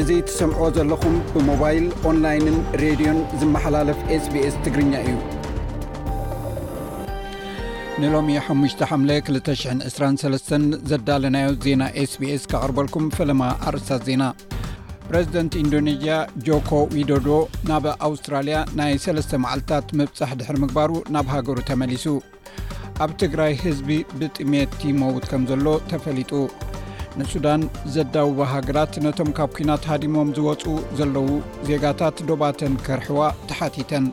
እዚ ትሰምዕዎ ዘለኹም ብሞባይል ኦንላይንን ሬድዮን ዝመሓላለፍ ስbስ ትግርኛ እዩንሎሚ 5 ሓምለ 223 ዘዳለናዮ ዜና ስbስ ካቕርበልኩም ፈለማ ኣርስታት ዜና ፕረዚደንት ኢንዶነዥያ ጆኮ ዊዶዶ ናብ ኣውስትራልያ ናይ ሰለስተ መዓልትታት ምብፃሕ ድሕሪ ምግባሩ ናብ ሃገሩ ተመሊሱ ኣብ ትግራይ ህዝቢ ብጥሜት ይመውት ከም ዘሎ ተፈሊጡ ንሱዳን ዘዳውባ ሃገራት ነቶም ካብ ኩናት ሃዲሞም ዝወፁ ዘለዉ ዜጋታት ዶባተን ከርሕዋ ተሓቲተን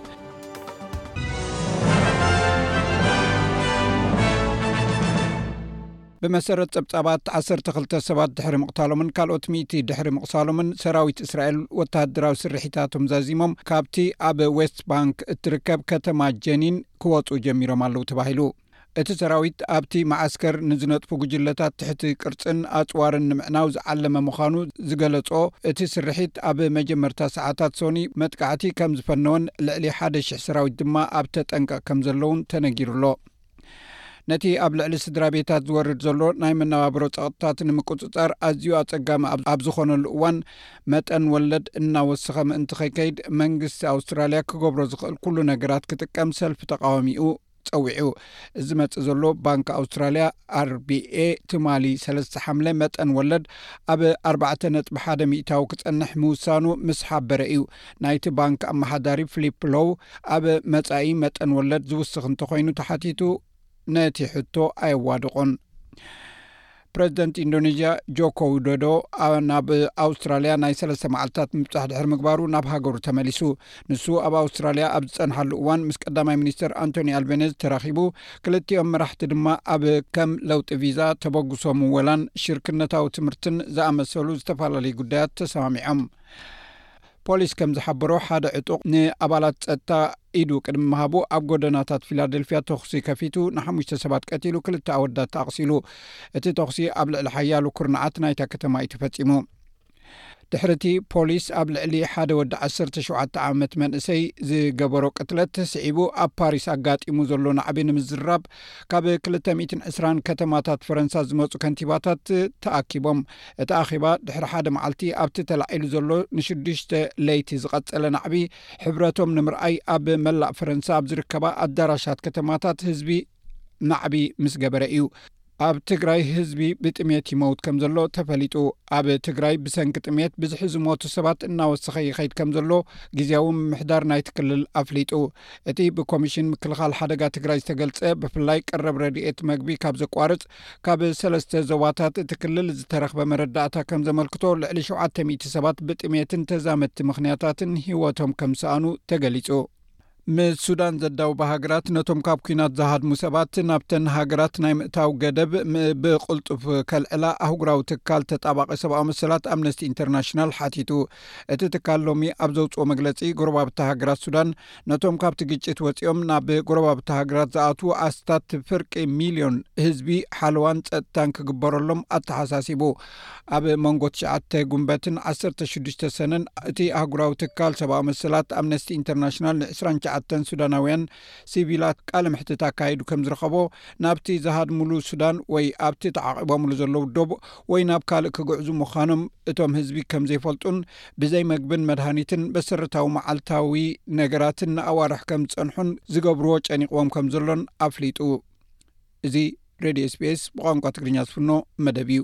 ብመሰረት ጸብጻባት፣ ዓሰርተ ክልተ ሰባት ድሕሪ ምቕታሎምን ካልኦት ሚእቲ ድሕሪ ምቝሳሎምን፣ ሰራዊት እስራኤል ወተሃደራዊ ስርሒታቶም ዛዚሞም ካብቲ ኣብ ዌስት ባንክ እትርከብ ከተማ ጀኒን ክወጹ ጀሚሮም ኣለዉ ተባሂሉ። እቲ ሰራዊት ኣብቲ መዓስከር ንዝነጥፉ ጕጅለታት ትሕቲ ቅርጽን ኣጽዋርን ንምዕናው ዝዓለመ ምዃኑ ዝገለጾ እቲ ስርሒት፣ ኣብ መጀመርታ ሰዓታት ሶኒ መጥቃዕቲ ከም ዝፈነወን ልዕሊ ሓደ ሽሕ ሰራዊት ድማ ኣብ ተጠንቀቕ ከም ዘለዉን ተነጊሩ ኣሎ። ነቲ ኣብ ልዕሊ ስድራ ቤታት ዝወርድ ዘሎ ናይ መነባብሮ ጸቕጥታት ንምቁጽጻር ኣዝዩ ኣጸጋሚ ኣብ ዝኾነሉ እዋን መጠን ወለድ እናወስኸ ምእንቲ ከይከይድ መንግስቲ ኣውስትራልያ ክገብሮ ዝኽእል ኩሉ ነገራት ክጥቀም ሰልፊ ተቃዋሚኡ ጸዊዑ እዚ መጽእ ዘሎ ባንኪ ኣውስትራልያ ኣርቢኤ ትማሊ ሰለስተ ሓምለ መጠን ወለድ ኣብ ኣርባዕተ ነጥቢ ሓደ ሚእታዊ ክጸንሕ ምውሳኑ ምስ ሓበረ እዩ ናይቲ ባንክ ኣመሓዳሪ ፍሊፕ ሎው ኣብ መጻኢ መጠን ወለድ ዝውስኽ እንተኾይኑ ተሓቲቱ ነቲ ሕቶ ኣየዋድቖን። ፕረዚደንት ኢንዶኔዥያ ጆኮ ዊዶዶ ናብ ኣውስትራልያ ናይ ሰለስተ መዓልትታት ምብጻሕ ድሕሪ ምግባሩ ናብ ሃገሩ ተመሊሱ ንሱ ኣብ ኣውስትራልያ ኣብ ዝጸንሓሉ እዋን ምስ ቀዳማይ ሚኒስትር ኣንቶኒ ኣልቤነዝ ተራኺቡ ክልቲኦም መራሕቲ ድማ ኣብ ከም ለውጢ ቪዛ ተበግሶ ምወላን ሽርክነታዊ ትምህርትን ዝኣመሰሉ ዝተፈላለዩ ጉዳያት ተሰማሚዖም ፖሊስ ከም ዝሓበሮ ሓደ ዕጡቕ ንኣባላት ጸጥታ ኢዱ ቅድሚ ምሃቡ ኣብ ጎደናታት ፊላደልፍያ ተኹሲ ከፊቱ ንሓሙሽተ ሰባት ቀቲሉ ክልተ ኣወዳት ኣቕሲሉ እቲ ተኹሲ ኣብ ልዕሊ ሓያሉ ኩርናዓት ናይታ ከተማ እዩ ተፈጺሙ ድሕሪ እቲ ፖሊስ ኣብ ልዕሊ ሓደ ወዲ 17 ዓመት መንእሰይ ዝገበሮ ቅትለት ስዒቡ ኣብ ፓሪስ ኣጋጢሙ ዘሎ ናዕቢ ንምዝራብ ካብ 220 ከተማታት ፈረንሳ ዝመፁ ከንቲባታት ተኣኪቦም እቲ ኣኼባ ድሕሪ ሓደ መዓልቲ ኣብቲ ተላዒሉ ዘሎ ንሽዱሽተ ለይቲ ዝቐጸለ ናዕቢ ሕብረቶም ንምርኣይ ኣብ መላእ ፈረንሳ ኣብ ዝርከባ ኣዳራሻት ከተማታት ህዝቢ ናዕቢ ምስ ገበረ እዩ። ኣብ ትግራይ ህዝቢ ብጥሜት ይመውት ከም ዘሎ ተፈሊጡ። ኣብ ትግራይ ብሰንኪ ጥሜት ብዝሒ ዝሞቱ ሰባት እናወሰኸ ይኸይድ ከም ዘሎ ግዜያዊ ምምሕዳር ናይቲ ክልል ኣፍሊጡ። እቲ ብኮሚሽን ምክልኻል ሓደጋ ትግራይ ዝተገልጸ ብፍላይ ቀረብ ረድኤት መግቢ ካብ ዘቋርጽ ካብ ሰለስተ ዞባታት እቲ ክልል ዝተረኽበ መረዳእታ ከም ዘመልክቶ ልዕሊ ሸውዓተ ሚእቲ ሰባት ብጥሜትን ተዛመድቲ ምኽንያታትን ህይወቶም ከም ዝሰኣኑ ተገሊጹ። ምስ ሱዳን ዘዳውባ ሃገራት ነቶም ካብ ኲናት ዝሃድሙ ሰባት ናብተን ሃገራት ናይ ምእታው ገደብ ም ብቕልጡፍ ከልዕላ ኣህጉራዊ ትካል ተጣባቒ ሰብኣዊ መሰላት ኣምነስቲ ኢንተርናሽናል ሓቲቱ። እቲ ትካል ሎሚ ኣብ ዘውጽኦ መግለጺ ጎረባብቲ ሃገራት ሱዳን ነቶም ካብቲ ግጭት ወፂኦም ናብ ጎረባብቲ ሃገራት ዝኣትዉ ኣስታት ፍርቂ ሚልዮን ህዝቢ ሓለዋን ፀጥታን ክግበረሎም ኣተሓሳሲቡ። ኣብ መንጎ ትሽዓተ ጉንበትን ዓሰርተ ሽዱሽተ ሰነን እቲ ኣህጉራዊ ትካል ሰብኣዊ መሰላት ኣምነስቲ ኢንተርናሽናል ን ዕስራን ትሽዓተን ሱዳናውያን ሲቪላት ቃለ መሕትት ኣካይዱ ከም ዝረኸቦ ናብቲ ዝሃድምሉ ሱዳን ወይ ኣብቲ ተዓቚቦምሉ ዘለዉ ዶብ ወይ ናብ ካልእ ክግዕዙ ምዃኖም እቶም ህዝቢ ከም ዘይፈልጡን ብዘይ መግብን መድሃኒትን መሰረታዊ መዓልታዊ ነገራትን ንኣዋርሕ ከም ዝጸንሑን ዝገብርዎ ጨኒቕዎም ከም ዘሎን ኣፍሊጡ እዚ ሬድዮ ስፔስ ብቋንቋ ትግርኛ ዝፍኖ መደብ እዩ